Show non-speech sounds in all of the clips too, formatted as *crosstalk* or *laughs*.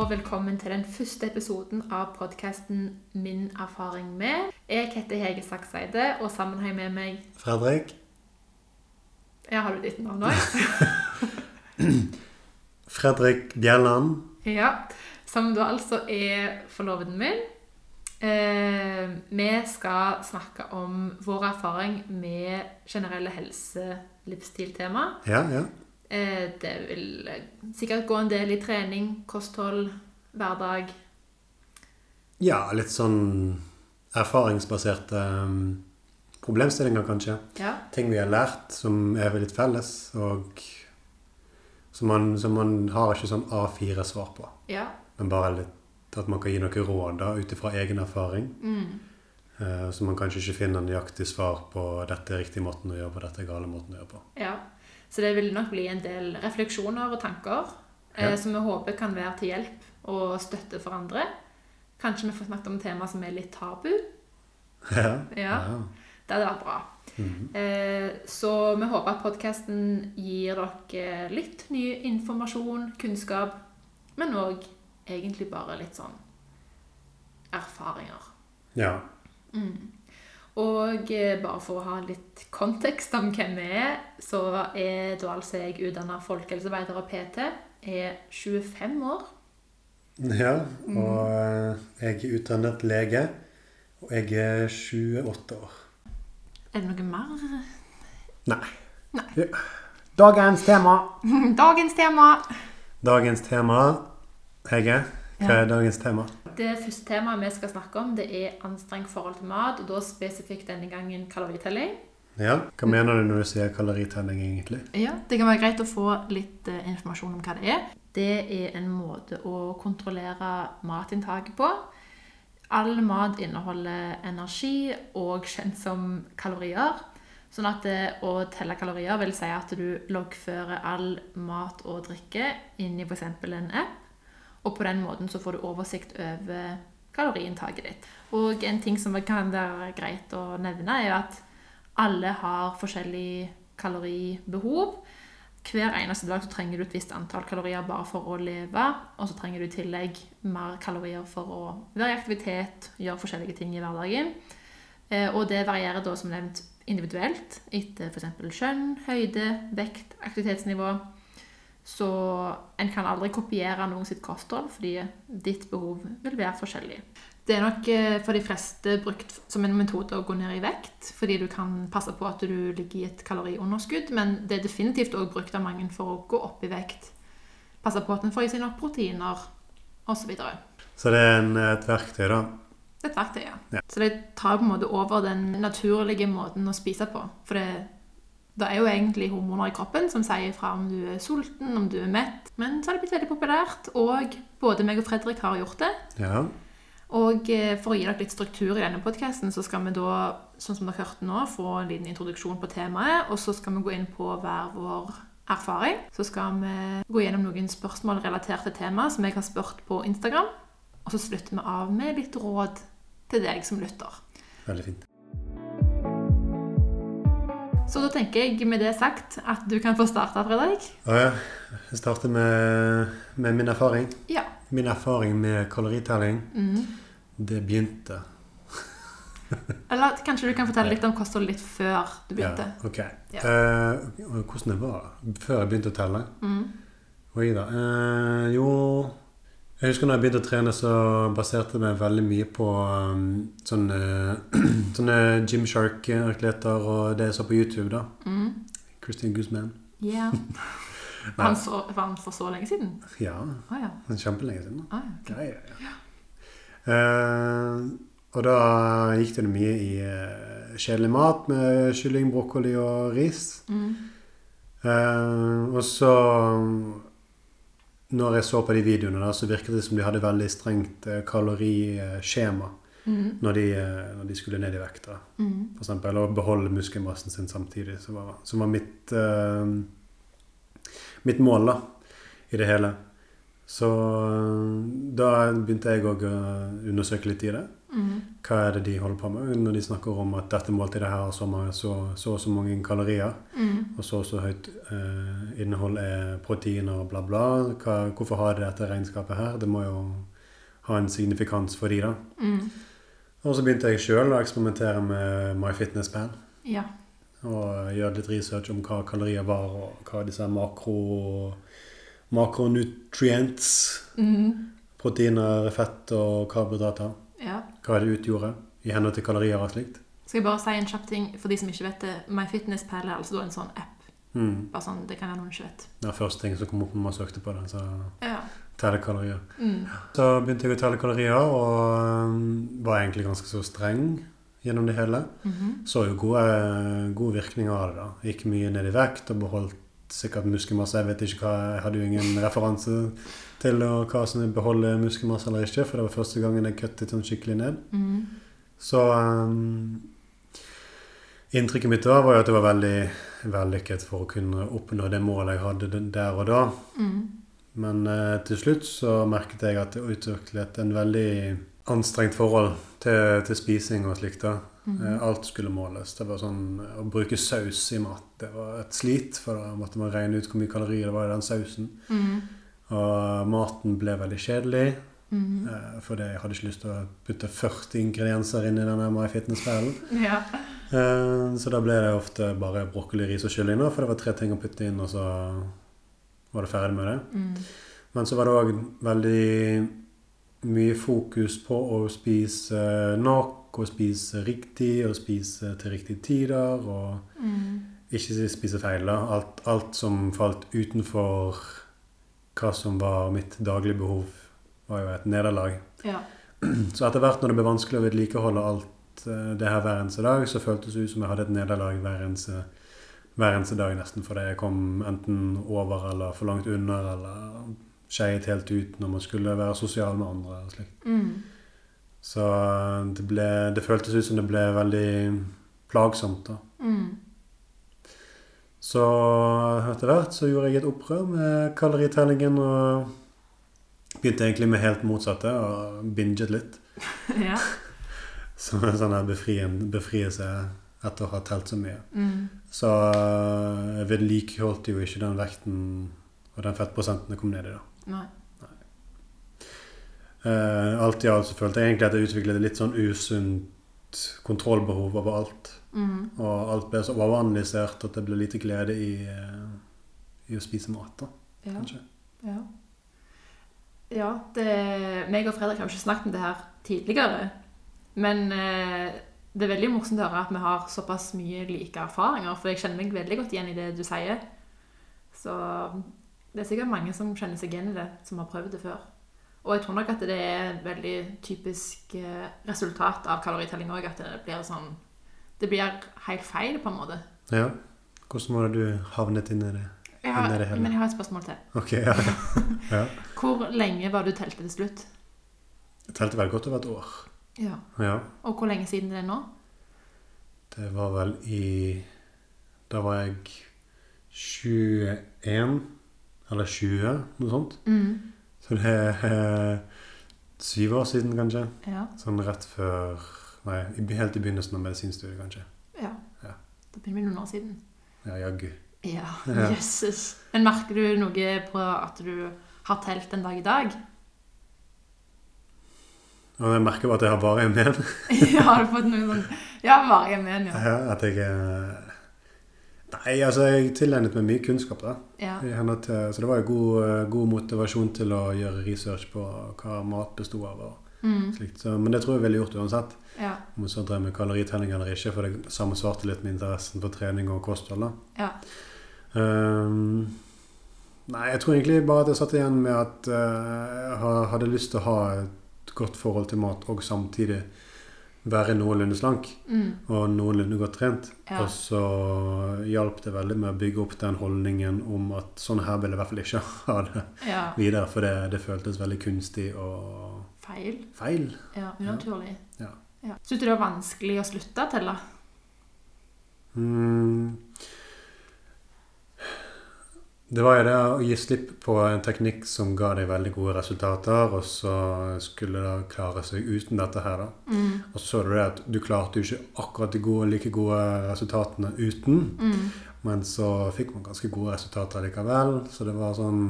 og velkommen til den første episoden av podkasten Min erfaring med. Jeg heter Hege Sakseide, og sammen har jeg med meg Fredrik. Ja, har du ditt navn òg? *laughs* Fredrik Bjelland. ja. Som da altså er forloveden min. Eh, vi skal snakke om vår erfaring med generelle helse-livsstiltema. Ja, ja. Eh, det vil eh, sikkert gå en del i trening, kosthold, hverdag. Ja, litt sånn erfaringsbaserte um, problemstillinger, kanskje. Ja. Ting vi har lært som er litt felles, og som man, som man har ikke sånn A4-svar på. ja. Men bare litt at man kan gi noen råd ut ifra egen erfaring. Mm. Eh, så man kanskje ikke finner nøyaktig svar på dette er riktig måten å gjøre på, dette er gale måten å gjøre på. Ja, så det vil nok bli en del refleksjoner og tanker eh, Ja. som vi håper kan være til hjelp og støtte for andre. Kanskje vi får snakket om tema som er litt tabu. Ja. Ja. Det hadde vært bra. Mhm. Eh, så vi håper at podkasten gir dere litt ny informasjon, kunnskap, men òg egentlig bare litt sånn erfaringer. ja. Mm. Og eh, bare for å ha litt kontekst om hvem vi er, så er da altså jeg utdanna folkehelsearbeider og PT. Er 25 år. Ja, og eh, jeg er utdannet lege, og jeg er 28 år. Er det noe mer? Nei. Nei. Dagens tema. *laughs* Dagens tema! Dagens tema, Hege, hva er Ja. dagens tema? Det første temaet vi skal snakke om, det er anstrengt forhold til mat, og da spesifikt denne gangen kaloritelling. Ja, hva mener du når du sier kaloritelling egentlig? Ja, Det kan være greit å få litt uh, informasjon om hva det er. Det er en måte å kontrollere matinntaket på. All mat inneholder energi og kjent som kalorier. Sånn at det å telle kalorier vil si at du loggfører all mat og drikke inn i f.eks. en app. Og på den måten så får du oversikt over kaloriinntaket ditt. Og en ting som kan være greit å nevne, er at alle har forskjellig kaloribehov. Hver eneste dag så trenger du et visst antall kalorier bare for å leve, og så trenger du i tillegg mer kalorier for å være i aktivitet, gjøre forskjellige ting i hverdagen. Eh, Og det varierer da som nevnt individuelt etter f.eks. kjønn, høyde, vekt, aktivitetsnivå. Så en kan aldri kopiere noen sitt kosthold, fordi ditt behov vil være forskjellig. Det er nok eh, for de fleste brukt som en metode å gå ned i vekt, fordi du kan passe på at du ligger i et kaloriunderskudd, men det er definitivt også brukt av mange for å gå opp i vekt. Passe på at en får i seg nok proteiner, osv. Så, Så det er en, et verktøy, da. et verktøy, ja. Ja. Så det tar på en måte over den naturlige måten å spise på. For det, det er jo egentlig hormoner i kroppen som sier fra om du er sulten, om du er mett. Men så har det blitt veldig populært, og både meg og Fredrik har gjort det. Ja. Og eh, for å gi dere litt struktur i denne podcasten, så skal vi da, sånn som dere hørte nå, få en liten introduksjon på temaet, og så skal vi gå inn på hver vår erfaring. Så skal vi gå gjennom noen spørsmål relatert til temaet som jeg har spurt på Instagram, og så slutter vi av med litt råd til deg som lytter. Veldig fint. Så da tenker jeg med det sagt at du kan få starte, Fredrik. Og ja, jeg starter med, med min erfaring. Ja. Min erfaring med kaloritelling, Mm. det begynte Eller kanskje du kan fortelle litt om kosthold litt før du begynte. Ja, ok. Ja. Eh, hvordan det var før jeg begynte å telle? Mm. Oi da. Eh, jo Jeg husker når jeg begynte å trene, så baserte jeg meg veldig mye på um, *clears throat* sånne, sånne Gymshark-atleter og det jeg så på YouTube, da. Mm. Christian Guzman. Yeah. *laughs* Han, så, var han for så lenge siden? Ja, Ah, ja. kjempelenge siden. Å, ja. Ja, ja. Eh, og da gikk det mye i uh, kjedelig mat med kylling, brokkoli og ris. Mm. Uh, og så Når jeg så på de videoene, da, så virket det som de hadde veldig strengt eh, kaloriskjema Mm. når, de, eh, når de skulle ned i vekt. da, Mm. For eksempel, å beholde muskelmassen sin samtidig, som var, som var mitt, uh, mitt mål da, i det hele. Så da begynte jeg òg å undersøke litt i det. Mm. Hva er det de holder på med når de snakker om at dette måltidet her har så, så, så og så mange kalorier, Mm. og så og så høyt eh, innhold er proteiner og bla, bla. Hva, hvorfor har de dette regnskapet her? Det må jo ha en signifikans for de, da. Mm. Og så begynte jeg sjøl å eksperimentere med MyFitnessPal. Ja. Og gjøre litt research om hva kalorier var, og hva disse makro, makronutrients, Mm. proteiner, fett og karbohydrater, ja. hva er det utgjorde i henhold til kalorier og slikt. Skal jeg bare si en kjapp ting for de som ikke vet det. MyFitnessPal er altså da en sånn app. Mm. Bare sånn, Det kan være noen ikke vet. Det var første ting som kom opp når man søkte på det. Så Ja. telle kalorier. Mm. Så begynte jeg å telle kalorier, og um, var egentlig ganske så streng gjennom det hele. Mhm. Så jo gode, gode virkninger av det. da. Gikk mye ned i vekt og beholdt sikkert muskelmasse. Jeg vet ikke hva, jeg hadde jo ingen referanse til å- hva som beholder muskelmasse eller ikke, for det var første gangen jeg kuttet sånn skikkelig ned. Mm. Så um, inntrykket mitt da var jo at det var veldig vellykket for å kunne oppnå det målet jeg hadde der og da. Mm. Men uh, til slutt så merket jeg at det utviklet en veldig anstrengt forhold til, til spising og slikt. da. Mhm. Eh, Alt skulle måles. Det var sånn Å bruke saus i mat det var et slit, for da måtte man regne ut hvor mye kalorier det var i den sausen. Mm. Og maten ble veldig kjedelig, mm. fordi jeg hadde ikke lyst til å putte 40 ingredienser inn i denne MyFitness-fellen. *laughs* Ja. Eh, Så da ble det ofte bare brokkoli, ris og kylling, for det var tre ting å putte inn, og så var det ferdig med det. Mm. Men så var det òg veldig mye fokus på å spise nok, og spise riktig, og spise til riktige tider, og mm. ikke spise feil. da. Alt, alt som falt utenfor hva som var mitt daglige behov, var jo et nederlag. Ja. *clears throat* Så etter hvert når det ble vanskelig å vedlikeholde alt eh, det her hver eneste dag, så føltes det ut som jeg hadde et nederlag hver eneste, hver eneste dag nesten, fordi jeg kom enten over eller for langt under, eller skeiet helt ut når man skulle være sosial med andre. og slikt. Mhm. Så eh, det, ble, det føltes ut som det ble veldig plagsomt. da. Mm. Så etter hvert så gjorde jeg et opprør med kaloritellingen og begynte egentlig med helt motsatte og binget litt. *laughs* Ja. *laughs* Som en sånn befrielse etter å ha telt så mye. Mm. Så øh, jeg vedlikeholdt jo ikke den vekten og den fettprosenten jeg kom ned i. da. Nei. Eh, alt i alt så følte jeg egentlig at jeg utviklet et litt sånn usunt kontrollbehov over alt. Mm. Og alt ble så overanalysert at det ble lite glede i, uh, i å spise mat. da, Ja. kanskje. Ja. ja det, meg og Fredrik har jo ikke snakket om det her tidligere. Men uh, det er veldig morsomt å høre at vi har såpass mye like erfaringer. For jeg kjenner meg veldig godt igjen i det du sier. Så det er sikkert mange som kjenner seg igjen i det, som har prøvd det før. Og jeg tror nok at det er et veldig typisk eh, resultat av kaloritelling òg. At det blir sånn Det blir helt feil, på en måte. Ja. Hvordan var det du havnet inn i det? Jeg har, Men det men jeg har et spørsmål til. Ok, ja. *laughs* ja. Hvor lenge var du telte til slutt? Jeg telte vel godt over et år. Ja. Ja. Og hvor lenge siden det er nå? Det var vel i Da var jeg 21 eller 20, noe sånt. Mm. Så det er syv år siden, kanskje. Ja. Sånn rett før Nei, helt i begynnelsen av medisinstudiet, kanskje. ja. Ja. Da begynner vi noen år siden. Ja, jaggu. Ja, *laughs* jøsses. Men merker du noe på at du har telt en dag i dag? Og jeg merker bare at jeg har varig men. *laughs* ja, har du fått noe sånn Ja, varige men, ja. Ja, at jeg eh, Nei, altså, jeg tilegnet meg mye kunnskap, da. Ja. Til, så det var jo god, eh, god motivasjon til å gjøre research på hva mat bestod av. og Mm. slikt. Så, men det tror jeg ville gjort uansett. Ja. Om jeg så drev med kaloritelling eller ikke, for det sammensvarte litt med interessen for trening og kosthold. da. ja. Um, nei, jeg tror egentlig bare at jeg satt igjen med at uh, jeg hadde lyst til å ha et godt forhold til mat og samtidig være noenlunde slank Mm. og noenlunde godt trent. Ja. Og så hjalp det veldig med å bygge opp den holdningen om at sånn her vil jeg i hvert fall ikke *laughs* ha det ja. videre, for det, det føltes veldig kunstig og Feil. feil. Ja, unaturlig. Ja. Ja. Syns du det var vanskelig å slutte til telle? Mm. Det var jo det å gi slipp på en teknikk som ga deg veldig gode resultater, og så skulle det klare seg uten dette her, da. Mm. Og så så du det at du klarte jo ikke akkurat de gode, like gode resultatene uten. Mm. Men så fikk man ganske gode resultater likevel. Så det var sånn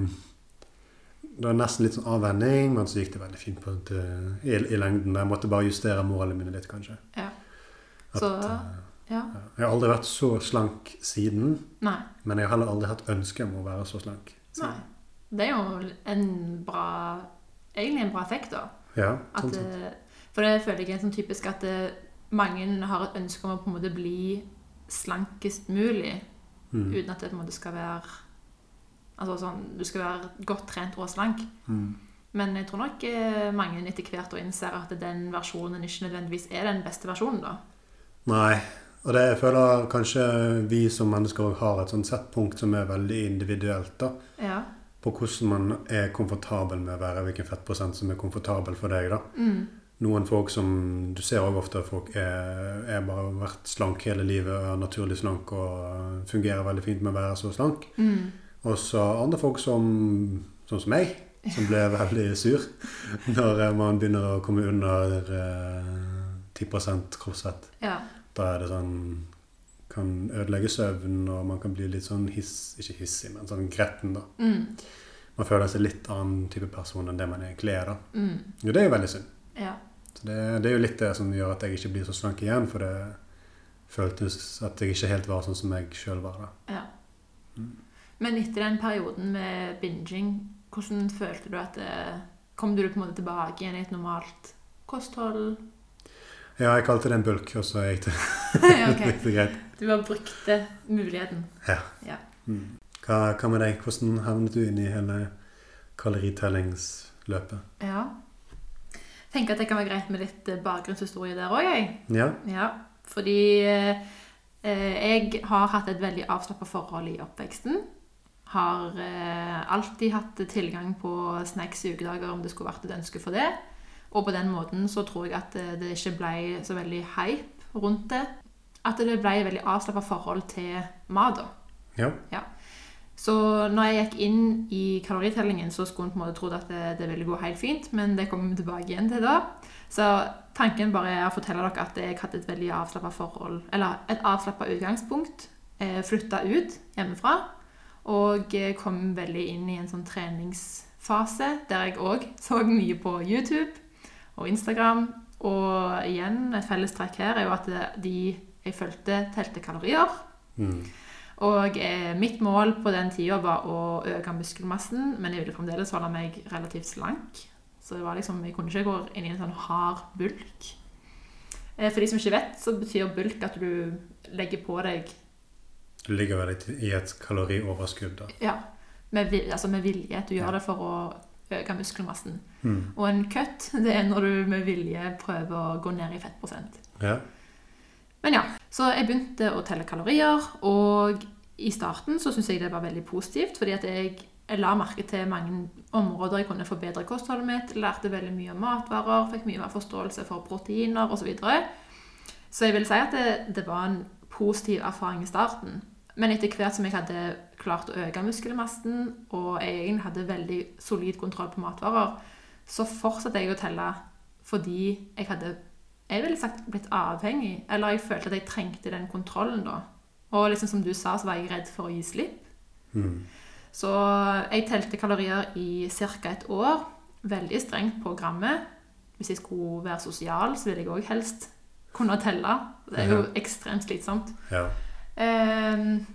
Det var nesten litt sånn avvenning, men så gikk det veldig fint på, til, i, i lengden. Jeg måtte bare justere målene mine litt, kanskje. Ja. At, Så- eh, Ja. Jeg har aldri vært så slank siden, Nei. men jeg har heller aldri hatt ønske om å være så slank. Nei. Det er jo en bra Egentlig en bra effekt, da. Ja, At, sånn eh, for det føler jeg er sånn typisk at eh, mange har et ønske om å på en måte bli slankest mulig, Mm. uten at det på en måte skal være Altså sånn, du skal være godt trent og slank. Mm. Men jeg tror nok eh, mange etter hvert innser at den versjonen ikke nødvendigvis er den beste versjonen, da. Nei. Og det, jeg føler kanskje vi som mennesker har et sånt settpunkt som er veldig individuelt. da. Ja. På hvordan man er komfortabel med å være, hvilken fettprosent som er komfortabel for deg. da. Mm. Noen folk som Du ser også ofte at folk er, er bare vært slank hele livet, er naturlig slank og fungerer veldig fint med å være så slank. Mm. Og så andre folk som sånn som meg, som ble *laughs* veldig sur når man begynner å komme under eh, 10 kroppsvett. Ja. Da er det sånn Kan ødelegge søvn, og man kan bli litt sånn hiss, ikke hissig, men sånn gretten. da. Mm. Man føler seg litt annen type person enn det man egentlig er. da. Mm. Jo, det er jo veldig synd. Ja. Så det, det er jo litt det som gjør at jeg ikke blir så slank igjen, for det føltes at jeg ikke helt var sånn som jeg sjøl var. da. ja. Men etter den perioden med binging, hvordan følte du at det Kom du på en måte tilbake igjen i et normalt kosthold? Ja, jeg kalte det en bulk, og så gikk det, *laughs* ja, ok. *laughs* det greit. Du bare brukte muligheten. Mm. Hva, hva med deg? Hvordan havnet du inn i hele kaloritellingsløpet? Ja. Tenker at det kan være greit med litt eh, bakgrunnshistorie der òg, jeg. Ja. Ja, fordi eh, eh, jeg har hatt et veldig avslappa forhold i oppveksten. Har eh, alltid hatt tilgang på snacks i ukedager om det skulle vært et ønske for det. Og på den måten så tror jeg at eh, det ikke ble så veldig hype rundt det. At det ble et veldig avslappa forhold til mat. da. Ja. Så når jeg gikk inn i kaloritellingen, så skulle en på en måte trodd at det, det ville gå helt fint, men det kommer vi tilbake igjen til da. Så tanken bare er å fortelle dere at jeg hadde et veldig avslappa forhold, eller et avslappa utgangspunkt. Eh, Flytta ut hjemmefra og eh, kom veldig inn i en sånn treningsfase der jeg òg så mye på YouTube og Instagram. Og igjen, et felles trekk her er jo at de jeg fulgte, telte kalorier. Mm. Og eh, mitt mål på den tida var å øke muskelmassen, men jeg ville fremdeles holde meg relativt slank. Så det var liksom, jeg kunne ikke gå inn i en sånn hard bulk. Eh, for de som ikke vet, så betyr bulk at du legger på deg Du ligger vel i- et kalorioverskudd, da. ja, med, altså med vilje. Du gjør det for å øke muskelmassen. Mm. Og en cut, *laughs* det er når du med vilje prøver å gå ned i fettprosent. Ja. Men ja, så jeg begynte å telle kalorier, og i starten så syntes jeg det var veldig positivt, fordi at jeg, jeg la merke til mange områder jeg kunne forbedre kostholdet mitt, lærte veldig mye om matvarer, fikk mye mer forståelse for proteiner osv. Så, videre. så jeg vil si at det, det var en positiv erfaring i starten. Men etter hvert som jeg hadde klart å øke muskelmassen, og jeg egentlig hadde veldig solid kontroll på matvarer, så fortsatte jeg å telle fordi jeg hadde jeg ville sagt blitt avhengig, eller jeg følte at jeg trengte den kontrollen da. Og liksom som du sa, så var jeg redd for å gi slipp. Mm. Så jeg telte kalorier i ca. et år. Veldig strengt på grammet. Hvis jeg skulle være sosial, så ville jeg òg helst kunne telle. Det er jo ekstremt slitsomt. ja. Ehm,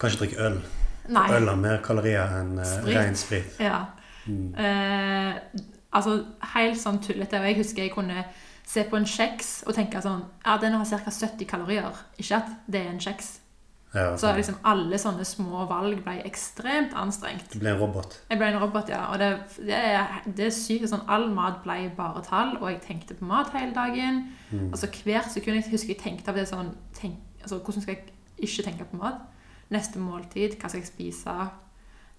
Kanskje drikke øl. nei. Øl har mer kalorier enn uh, ren sprit. Ja. Mm. Uh, altså, helt sånn tullete. Og jeg husker jeg kunne se på en kjeks og tenke sånn Ja, den har ca. 70 kalorier. Ikke at det er en kjeks. Ja, Så liksom alle sånne små valg ble ekstremt anstrengt. Du ble en robot. Jeg ble en robot, ja. Og det, det, det er sykt. Sånn, all mat ble bare tall, og jeg tenkte på mat hele dagen. Mm. Altså Hvert sekund jeg husker jeg tenkte på det sånn tenk, altså, Hvordan skal jeg ikke tenke på mat? Neste måltid, hva skal jeg spise?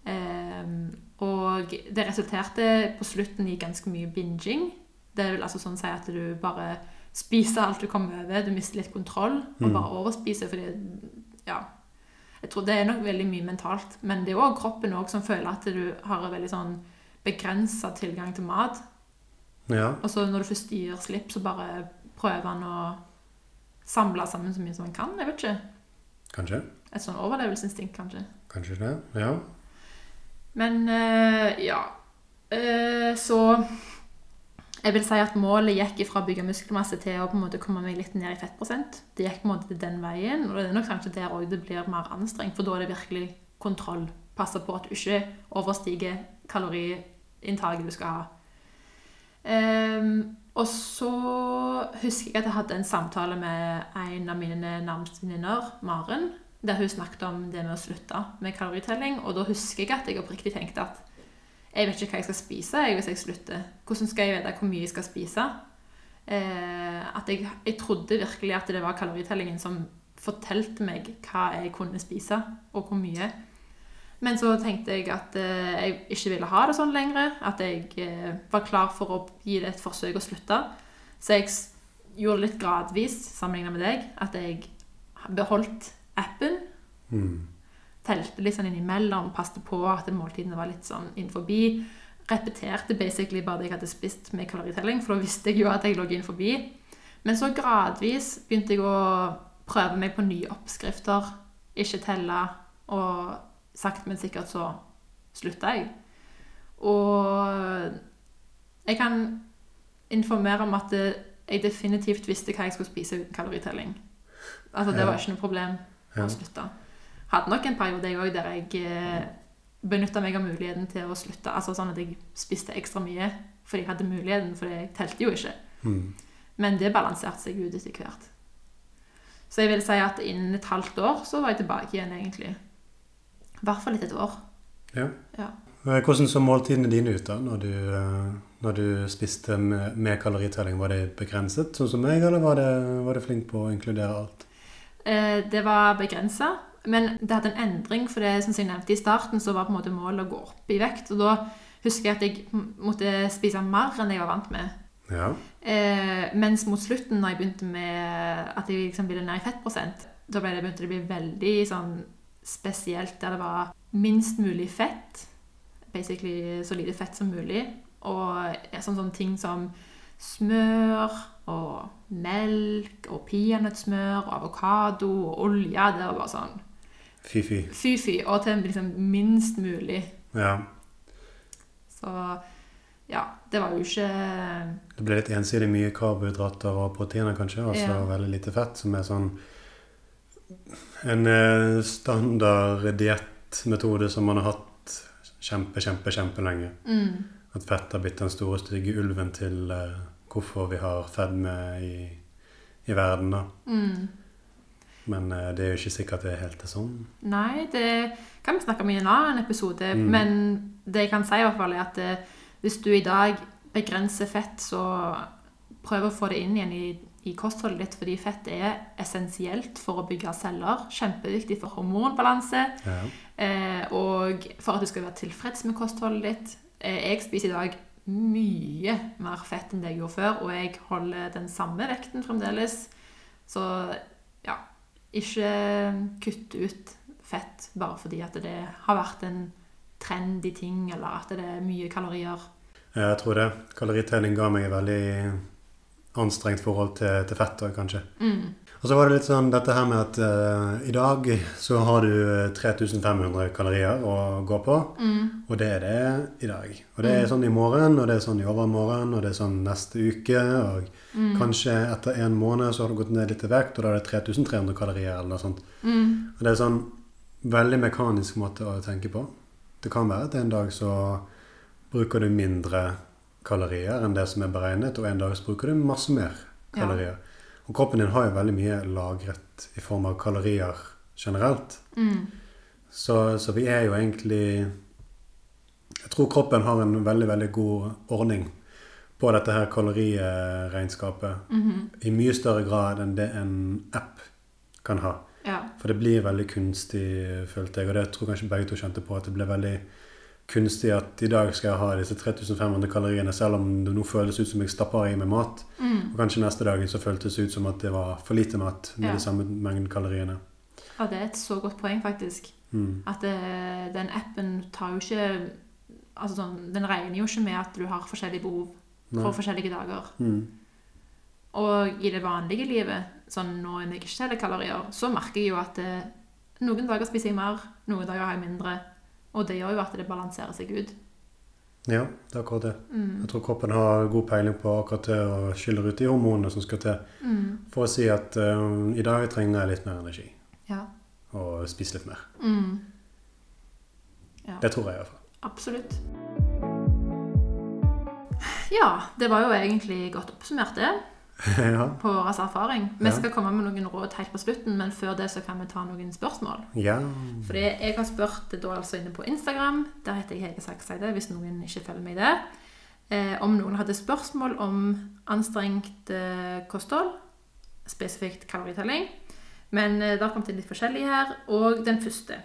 Um, og det resulterte på slutten i ganske mye binging. Det vil altså sånn si at du bare spiser alt du kommer over. Du mister litt kontroll og Mm. bare overspiser fordi Ja. Jeg tror det er nok veldig mye mentalt. Men det er òg kroppen også som føler at du har en veldig sånn begrensa tilgang til mat. Ja, Og så når du først gir slipp, så bare prøver han å samle sammen så mye som han kan. Jeg vet ikke. Kanskje. Et sånn overlevelsesinstinkt, kanskje. Kanskje det. Ja. Men eh, ja. Eh, så jeg vil si at målet gikk fra å bygge muskelmasse til å på en måte komme meg litt ned i fettprosent. Det gikk på en måte den veien, og det er nok kanskje der òg det blir mer anstrengt, for da er det virkelig kontroll. Passe på at du ikke overstiger kaloriinntaket du skal ha. Ehm, og så husker jeg at jeg hadde en samtale med en av mine nærmeste venninner, Maren, der hun snakket om det med å slutte med kaloritelling. Og da husker jeg at jeg oppriktig tenkte at jeg vet ikke hva jeg skal spise jeg, hvis jeg slutter. Hvordan skal jeg vite hvor mye jeg skal spise? Eh, at jeg, jeg trodde virkelig at det var kaloritellingen som fortalte meg hva jeg kunne spise, og hvor mye. Men så tenkte jeg at eh, jeg ikke ville ha det sånn lenger. At jeg eh, var klar for å gi det et forsøk å slutte. Så jeg gjorde det litt gradvis sammenlignet med deg. At jeg beholdt appen. Mm. Telte litt sånn innimellom. passet på at måltidene var litt sånn innenfor. Repeterte basically bare det jeg hadde spist med kaloritelling. For da visste jeg jo at jeg lå innenfor. Men så gradvis begynte jeg å prøve meg på nye oppskrifter. Ikke telle. Og sakte, men sikkert så slutta jeg. Og jeg kan informere om at jeg definitivt visste hva jeg skulle spise uten kaloritelling. Altså, det var ikke noe problem å slutte. Hadde nok en periode jeg òg der jeg eh, benytta meg av muligheten til å slutte. Altså sånn at jeg spiste ekstra mye fordi jeg hadde muligheten, for jeg telte jo ikke. Mm. Men det balanserte seg ut etter hvert. Så jeg vil si at innen et halvt år så var jeg tilbake igjen, egentlig. I hvert fall etter et år. Ja. Ja. Eh, Hvordan så måltidene dine ut da, når du, eh, når du spiste med, med kaloritelling? Var det begrenset, sånn som meg, eller var det, var det flink på å inkludere alt? Eh, det var begrensa, men det hadde en endring. For det, som jeg nevnte i starten, så var på en måte målet å gå opp i vekt. Og da husker jeg at jeg måtte spise mer enn jeg var vant med. Ja. Eh, mens mot slutten, når jeg begynte med at jeg liksom ville ned i fettprosent, da begynte det å bli veldig sånn spesielt, der det var minst mulig fett. Basically så lite fett som mulig. Og sånn, sånn, ting som smør og melk og peanøttsmør og avokado og olje. Det var bare sånn Fy-fy. fy-fy. Og til liksom minst mulig. Ja. Så ja, det var jo ikke Det ble litt ensidig mye karbohydrater og proteiner, kanskje, og så Ja. veldig lite fett, som er sånn en eh, standard diettmetode som man har hatt kjempe, kjempe, kjempelenge. mm, At fett har blitt den store, stygge ulven til uh, hvorfor vi har fedme i, i verden, da. mm. Men uh, det er jo ikke sikkert det er helt er sånn. Nei, det kan vi snakke om i en annen episode. Mm. Men det jeg kan si, i hvert fall er at uh, hvis du i dag begrenser fett, så prøv å få det inn igjen i, i kostholdet ditt, fordi fett er essensielt for å bygge celler. Kjempeviktig for hormonbalanse. Ja. Eh, og for at du skal være tilfreds med kostholdet ditt. Eh, jeg spiser i dag mye mer fett enn det jeg gjorde før, og jeg holder den samme vekten fremdeles. Så ja, ikke kutt ut fett bare fordi at det har vært en trendy ting, eller at det er mye kalorier. Jeg tror det. Kaloritelling ga meg veldig anstrengt forhold til, til fett òg, kanskje. Mm. Og så var det litt sånn dette her med at uh, i dag så har du eh, 3500 kalorier å gå på. Mm. Og det er det i dag. Og det er Mm. sånn i morgen, og det er sånn i overmorgen, og det er sånn neste uke. Og Mm. kanskje etter en måned så har du gått ned litt i vekt, og da er det 3300 kalorier eller noe sånt. Mm. Og det er sånn veldig mekanisk måte å tenke på. Det kan være at en dag så bruker du mindre kalorier enn det som er beregnet, og en dag så bruker du masse mer kalorier. Og kroppen din har jo veldig mye lagret i form av kalorier generelt. Mm. Så, så vi er jo egentlig Jeg tror kroppen har en veldig, veldig god ordning på dette her kaloriregnskapet. Mhm. I mye større grad enn det en app kan ha. Ja. For det blir veldig kunstig, følte jeg. Og det tror jeg kanskje begge to kjente på, at det ble veldig kunstig at i dag skal jeg ha disse 3500 kaloriene, selv om det nå føles ut som jeg stapper i meg mat. Mm. Og kanskje neste dagen så føltes det ut som at det var for lite mat med Ja. de samme mengden kaloriene. Ja, det er et så godt poeng, faktisk. Mm. At det, den appen tar jo ikke Altså sånn, den regner jo ikke med at du har forskjellige behov Nei. for forskjellige dager. Mm. Og i det vanlige livet, sånn når jeg ikke teller kalorier, så merker jeg jo at det, noen dager spiser jeg mer, noen dager har jeg mindre. Og det gjør jo at det balanserer seg ut. Ja, det er akkurat det. Mm. Jeg tror kroppen har god peiling på akkurat det og skille ut de hormonene som skal til Mm. for å si at um, i dag trenger jeg litt mer energi Ja. og spise litt mer. Mm. Ja. Det tror jeg i hvert fall. Absolutt. Ja, det var jo egentlig godt oppsummert, det, *laughs* ja. på vår erfaring. Vi skal komme med noen råd helt på slutten, men før det så kan vi ta noen spørsmål. ja. Fordi jeg har spurt da altså inne på Instagram, der heter jeg Hege Sakseide, hvis noen ikke følger meg der, eh, om noen hadde spørsmål om anstrengt eh, kosthold, spesifikt kaloritelling. Men eh, det har kommet inn litt forskjellig her. Og den første.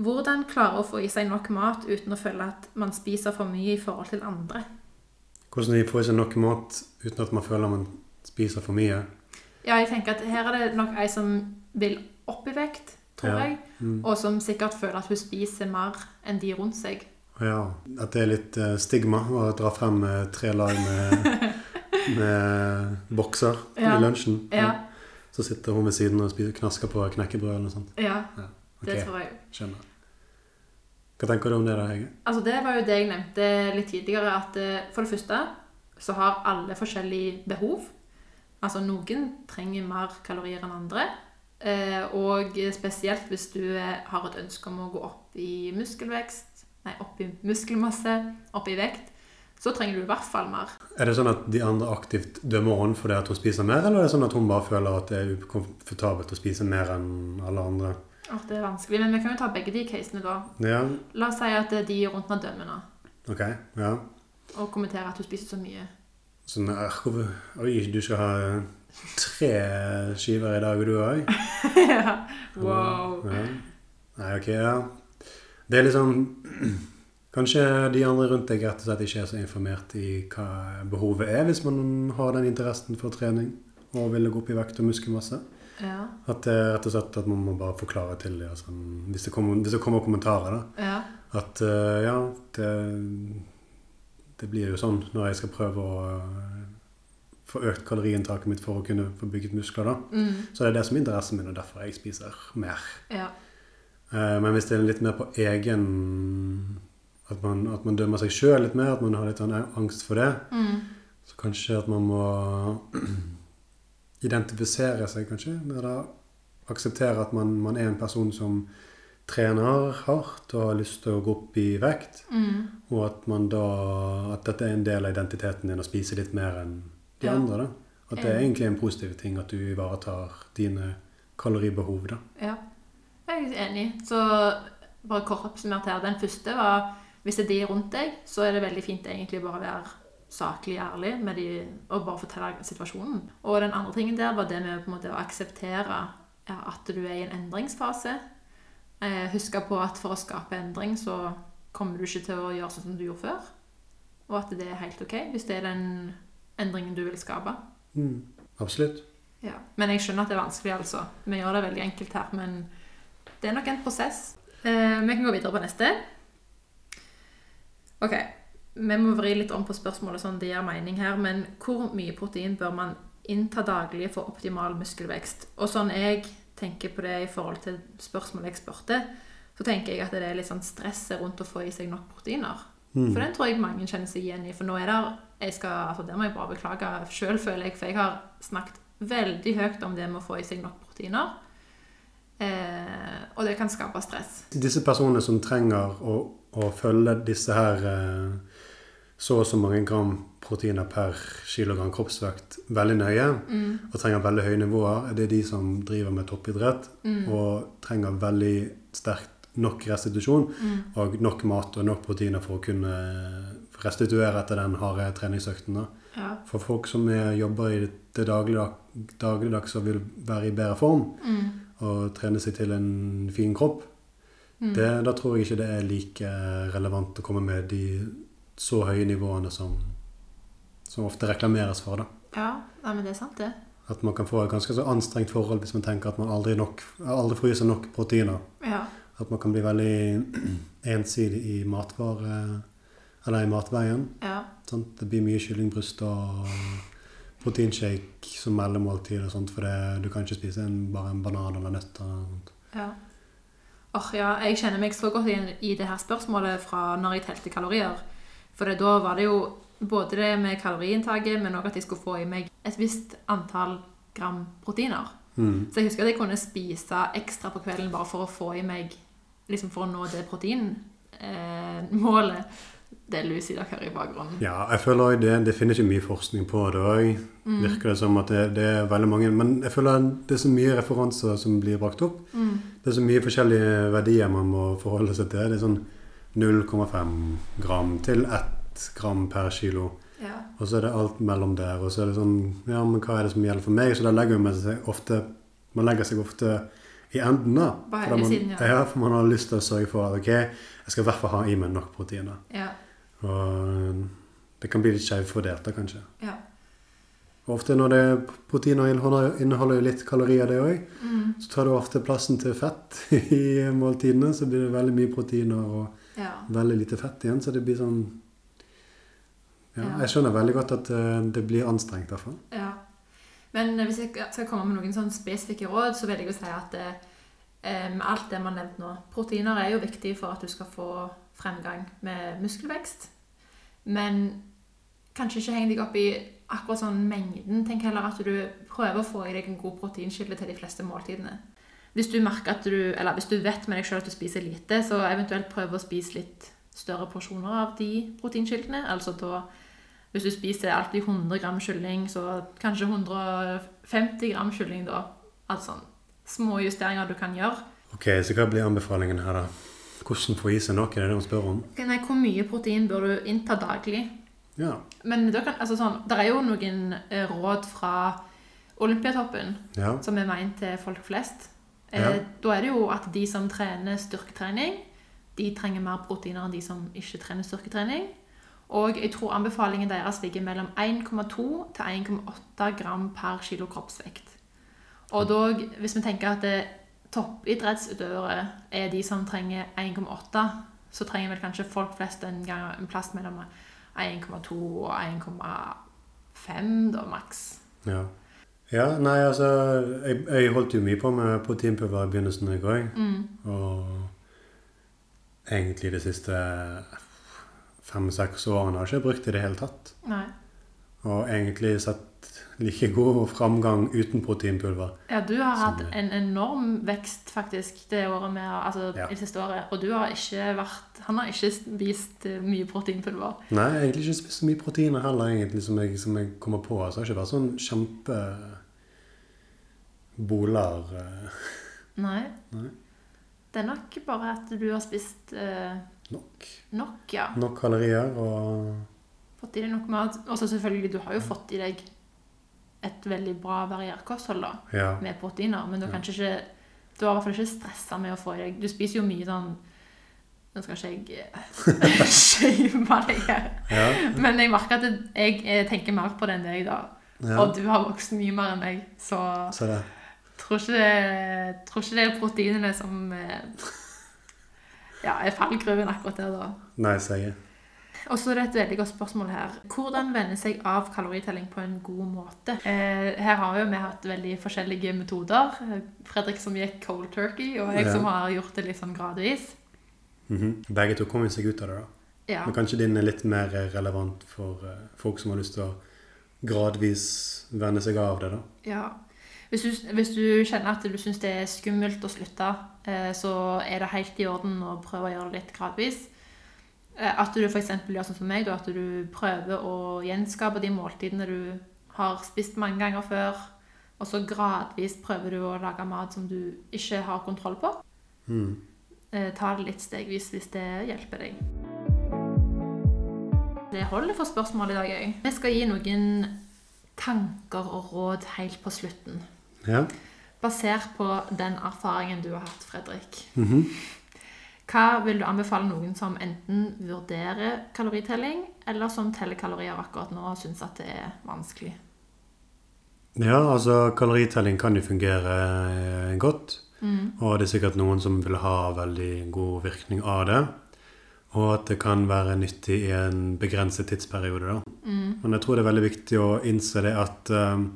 Hvordan klare å få i seg nok mat uten å føle at man spiser for mye i forhold til andre? Hvordan de får i seg nok mat uten at man føler man spiser for mye. Ja, jeg tenker at her er det nok ei som vil opp i vekt, tror Ja. jeg. Mm. Og som sikkert føler at hun spiser mer enn de rundt seg. Ja, at det er litt eh, stigma å dra frem eh, tre lag med, *laughs* med bokser Ja. i lunsjen. Ja, Så sitter hun ved siden og spiser knasker på knekkebrød eller noe sånt. ja okay. det tror jeg. skjønner. Hva tenker du om det da, Hege? Altså Det var jo det jeg nevnte litt tidligere. At eh, for det første så har alle forskjellige behov. Altså Noen trenger mer kalorier enn andre. eh, Og spesielt hvis du har et ønske om å gå opp i muskelvekst, nei, opp i muskelmasse, opp i vekt, så trenger du i hvert fall mer. Er det sånn at de andre aktivt dømmer henne fordi at hun spiser mer, eller er det sånn at hun bare føler at det er ukomfortabelt å spise mer enn alle andre? Åh, det er vanskelig, Men vi kan jo ta begge de casene, da. Ja, La oss si at det er de rundt henne dømmer nå. Okay, Ja. og kommenterer at hun spiser så mye. Sånn, eh, Oi, du skal ha tre skiver i dag, og du òg? *laughs* ja. Wow. Ja. Nei, ok, ja. Det er liksom *clears throat* Kanskje de andre rundt deg rett og slett ikke er så informert i hva behovet er, hvis man har den interessen for trening og vil gå opp i vekt og muskelmasse. Ja. At det er rett og slett at man må bare forklare til dem. Altså, hvis, det kommer, hvis det kommer kommentarer, da. ja. At uh, ja, det, det blir jo sånn når jeg skal prøve å eh, få økt kaloriinntaket mitt for å kunne få bygget muskler, da. Mm. Så det er det som er interessen min, og derfor jeg spiser mer. ja. Eh, Men hvis det er litt mer på egen At man, at man dømmer seg sjøl litt mer, at man har litt sånn angst for det, Mm. så kanskje at man må *clears throat* identifisere seg, kanskje. Eller akseptere at man, man er en person som trener hardt og har lyst til å gå opp i vekt. Mm. Og at man da At dette er en del av identiteten din å spise litt mer enn de Ja. andre. da. At det er egentlig en positiv ting at du ivaretar dine kaloribehov. da. Ja, jeg er enig. Så bare kort oppsummert her. Den første var hvis det er de rundt deg, så er det veldig fint egentlig bare å være saklig ærlig med de, og bare fortelle situasjonen. Og den andre tingen der var det med på en måte å akseptere at du er i en endringsfase. Eh, huske på at for å skape endring så kommer du ikke til å gjøre sånn som du gjorde før. Og at det er helt ok hvis det er den endringen du vil skape. Mm. Absolutt. Ja, Men jeg skjønner at det er vanskelig, altså. Vi gjør det veldig enkelt her, men det er nok en prosess. Eh, vi kan gå videre på neste. Ok, vi må vri litt om på spørsmålet sånn det gir mening her, men hvor mye protein bør man innta daglig for optimal muskelvekst? Og sånn jeg tenker på det i forhold til spørsmålet jeg spurte, så tenker jeg at det er litt sånn stresset rundt å få i seg nok proteiner. Mm. For den tror jeg mange kjenner seg igjen i. For nå er det jeg skal, altså Det må jeg bare beklage sjøl, føler jeg. For jeg har snakket veldig høyt om det med å få i seg nok proteiner. Eh, og det kan skape stress. Disse personene som trenger å, å følge disse her eh, så og så mange gram proteiner per kilogram kroppsvekt. Veldig nøye, Mm, og trenger veldig høye nivåer, er det de som driver med toppidrett mm, og trenger veldig sterkt nok restitusjon mm, og nok mat og nok proteiner for å kunne restituere etter den harde treningsøkten. ja, For folk som er, jobber i det dagligdag, dagligdags og vil være i bedre form mm, og trene seg til en fin kropp, mm. det, da tror jeg ikke det er like relevant å komme med de så høye nivåene som, som ofte reklameres for. da. Ja, nei, men det er sant, det. At man kan få et ganske så anstrengt forhold hvis man tenker at man aldri, nok, aldri får i seg nok proteiner. Ja. At man kan bli veldig *clears throat* ensidig i matvare Eller i matveien. Ja. Sant? Det blir mye kyllingbryst og proteinshake som mellommåltid og sånt, for det, du kan ikke spise en, bare en banan eller nøtter. sånt. Ja. Åh, ja, jeg kjenner meg så godt igjen i det her spørsmålet fra når jeg telte kalorier. For da var det jo både det med kaloriinntaket, men også at jeg skulle få i meg et visst antall gram proteiner. Mm. Så jeg husker at jeg kunne spise ekstra på kvelden bare for å få i meg liksom for å nå det proteinmålet. Eh, det er Lucy dere hører i bakgrunnen. Ja, jeg føler også det, det finnes ikke mye forskning på det òg. Mm. Virker det som at det, det er veldig mange Men jeg føler det er så mye referanser som blir brakt opp. Mm. Det er så mye forskjellige verdier man må forholde seg til. Det er sånn 0,5 gram til 1 gram per kilo. Ja. Og så er det alt mellom der. Og så er det sånn Ja, men hva er det som gjelder for meg? Så da legger man seg ofte Man legger seg ofte i enden, da. Bare For man, siden, ja. ja. For man har lyst til å sørge for at ok, jeg skal i hvert fall ha i meg nok proteiner. Ja. Og det kan bli litt skjevfordelt, da, kanskje. ja. Og ofte når det proteiner inneholder, inneholder jo litt kalorier, det òg, Mm. så tar det ofte plassen til fett *laughs* i måltidene. Så blir det veldig mye proteiner og ja. veldig lite fett igjen. Så det blir sånn Ja, Ja. jeg skjønner veldig godt at eh, det blir anstrengt, fall. Ja. Men hvis jeg skal komme med noen sånn spesifikke råd, så vil jeg jo si at det, med alt det man har nevnt nå Proteiner er jo viktig for at du skal få fremgang med muskelvekst. Men kanskje ikke heng deg opp i akkurat sånn mengden. Tenk heller at du prøver å få i deg en god proteinkilde til de fleste måltidene. Hvis du merker at du, eller hvis du vet med deg selv at du spiser lite, så eventuelt prøve å spise litt større porsjoner av de proteinkildene. Altså da hvis du spiser alltid 100 gram kylling, så kanskje 150 gram kylling da. Altså sånn små justeringer du kan gjøre. Ok, Så hva blir anbefalingen her, da? Hvordan få i seg nok? Er det det hun spør om? Nei, hvor mye protein bør du innta daglig? Ja. Men da kan, altså sånn, det er jo noen eh, råd fra Olympiatoppen ja. som er ment til folk flest. Eh, Ja. Da er det jo at de som trener styrketrening, de trenger mer proteiner enn de som ikke trener styrketrening. Og jeg tror anbefalingen deres ligger mellom 1,2 til 1,8 gram per kilo kroppsvekt. Og dog, hvis vi tenker at toppidrettsutøvere er de som trenger 1,8, så trenger vel kanskje folk flest en, gang, en plass mellom 1,2 og 1,5 da, maks. Ja. Ja, nei, altså jeg, jeg holdt jo mye på med proteinpulver i begynnelsen, jeg òg. Mm. Og egentlig de siste fem-seks årene har jeg ikke brukt det i det hele tatt. Nei. Og egentlig sett like god framgang uten proteinpulver. Ja, du har hatt Som- en enorm vekst faktisk det året med, altså Ja. det siste året. Og du har ikke vært Han har ikke spist mye proteinpulver. Nei, egentlig ikke spist så mye proteiner heller, egentlig, som jeg, som jeg kommer på. Så det har ikke vært sånn kjempe boler eh, Nei. Nei. Det er nok bare at du har spist eh, nok. nok, ja. Nok kalorier og Fått i deg nok mat. Og så selvfølgelig, du har jo fått i deg et veldig bra variert kosthold da, Ja. med proteiner. Men du har kanskje ikke Du har i hvert fall ikke stressa med å få i deg Du spiser jo mye sånn Nå skal ikke jeg eh, *laughs* shame deg her. Ja. Men jeg merker at jeg, jeg, tenker mer på det enn deg, da. ja. Og du har vokst mye mer enn meg, så Så det. Tror ikke det, tror ikke det er proteinene som eh, *laughs* ja, er fallgruven akkurat der, da. Nei, sier. Og så er det et veldig godt spørsmål her. Hvordan vende seg av kaloritelling på en god måte? Eh, her har jo vi hatt veldig forskjellige metoder. Eh, Fredrik som gikk cold turkey, og jeg Ja. som har gjort det litt sånn gradvis. Mhm. Begge to kommer seg ut av det, da. Ja. Men kanskje din er litt mer relevant for eh, folk som har lyst til å gradvis venne seg av det, da. Ja. Hvis du, hvis du kjenner at du syns det er skummelt å slutte, eh, så er det helt i orden å prøve å gjøre det litt gradvis. Eh, At du f.eks. gjør sånn som meg, at du prøver å gjenskape de måltidene du har spist mange ganger før. Og så gradvis prøver du å lage mat som du ikke har kontroll på. Mm. Eh, Ta det litt stegvis hvis det hjelper deg. Det holder for spørsmål i dag, jeg. Vi skal gi noen tanker og råd helt på slutten. Ja. Basert på den erfaringen du har hatt, Fredrik. Mhm. Hva vil du anbefale noen som enten vurderer kaloritelling, eller som teller kalorier akkurat nå og syns at det er vanskelig? Ja, altså kaloritelling kan jo fungere eh, godt. Mm. Og det er sikkert noen som vil ha veldig god virkning av det. Og at det kan være nyttig i en begrenset tidsperiode. da. Mm. Men jeg tror det er veldig viktig å innse det at eh,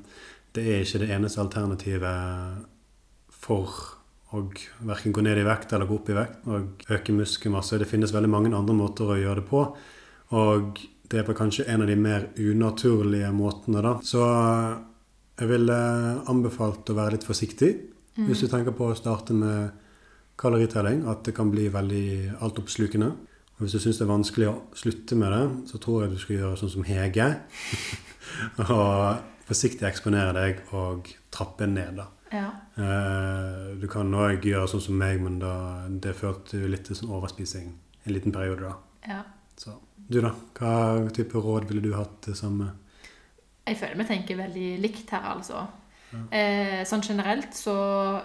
det er ikke det eneste alternativet for å verken gå ned i vekt eller gå opp i vekt og øke muskelmasse. Det finnes veldig mange andre måter å gjøre det på. Og det er på kanskje en av de mer unaturlige måtene, da. Så jeg ville anbefalt å være litt forsiktig Mm. hvis du tenker på å starte med kaloritelling. At det kan bli veldig altoppslukende. Og hvis du syns det er vanskelig å slutte med det, så tror jeg du skal gjøre sånn som Hege. *laughs* og forsiktig eksponere deg og trappe ned, da. Ja. Eh, Du kan òg gjøre sånn som meg, men da, det førte jo litt til sånn overspising en liten periode, da. ja. Så du, da? Hva type råd ville du hatt det samme? Jeg føler vi tenker veldig likt her, altså. Eh, sånn generelt så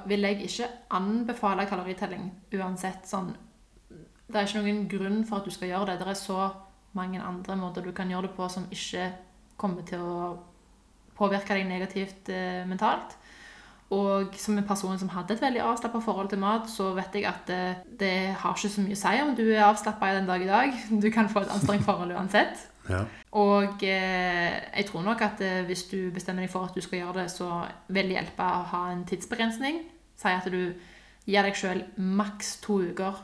vil jeg ikke anbefale kaloritelling uansett. Sånn, det er ikke noen grunn for at du skal gjøre det. Det er så mange andre måter du kan gjøre det på som ikke kommer til å påvirke deg negativt eh, mentalt. Og som en person som hadde et veldig avslappa forhold til mat, så vet jeg at det, det har ikke så mye å si om du er avslappa den dag i dag. Du kan få et anstrengt forhold uansett. Ja. Og eh, jeg tror nok at eh, hvis du bestemmer deg for at du skal gjøre det, så vil det hjelpe å ha en tidsbegrensning. Si at du gir deg sjøl maks to uker.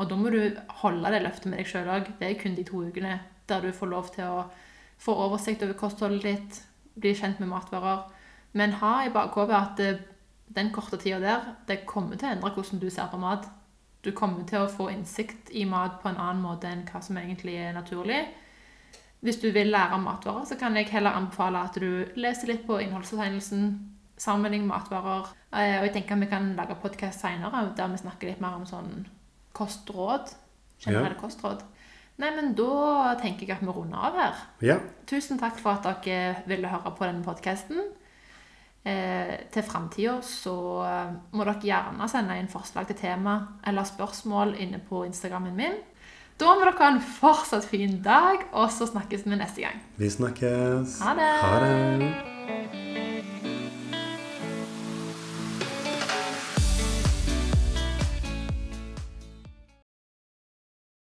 Og da må du holde det løftet med deg sjøl òg. Det er kun de to ukene der du får lov til å få oversikt over kostholdet ditt, bli kjent med matvarer. Men ha i bakhodet at det, den korte tida der, det kommer til å endre hvordan du ser på mat. Du kommer til å få innsikt i mat på en annen måte enn hva som egentlig er naturlig. Hvis du vil lære om matvarer, så kan jeg heller anbefale at du leser litt på innholdsfortegnelsen, sammenlign matvarer. Eh, Og jeg tenker at vi kan lage podkast seinere der vi snakker litt mer om sånn kostråd. Generelle kostråd. Nei, men da tenker jeg at vi runder av her. ja. Tusen takk for at dere ville høre på denne podkasten. Eh, til framtida så eh, må dere gjerne sende inn forslag til tema eller spørsmål inne på Instagrammen min. Da må dere ha en fortsatt fin dag, og så snakkes vi neste gang. Vi snakkes. Ha det. Ha det.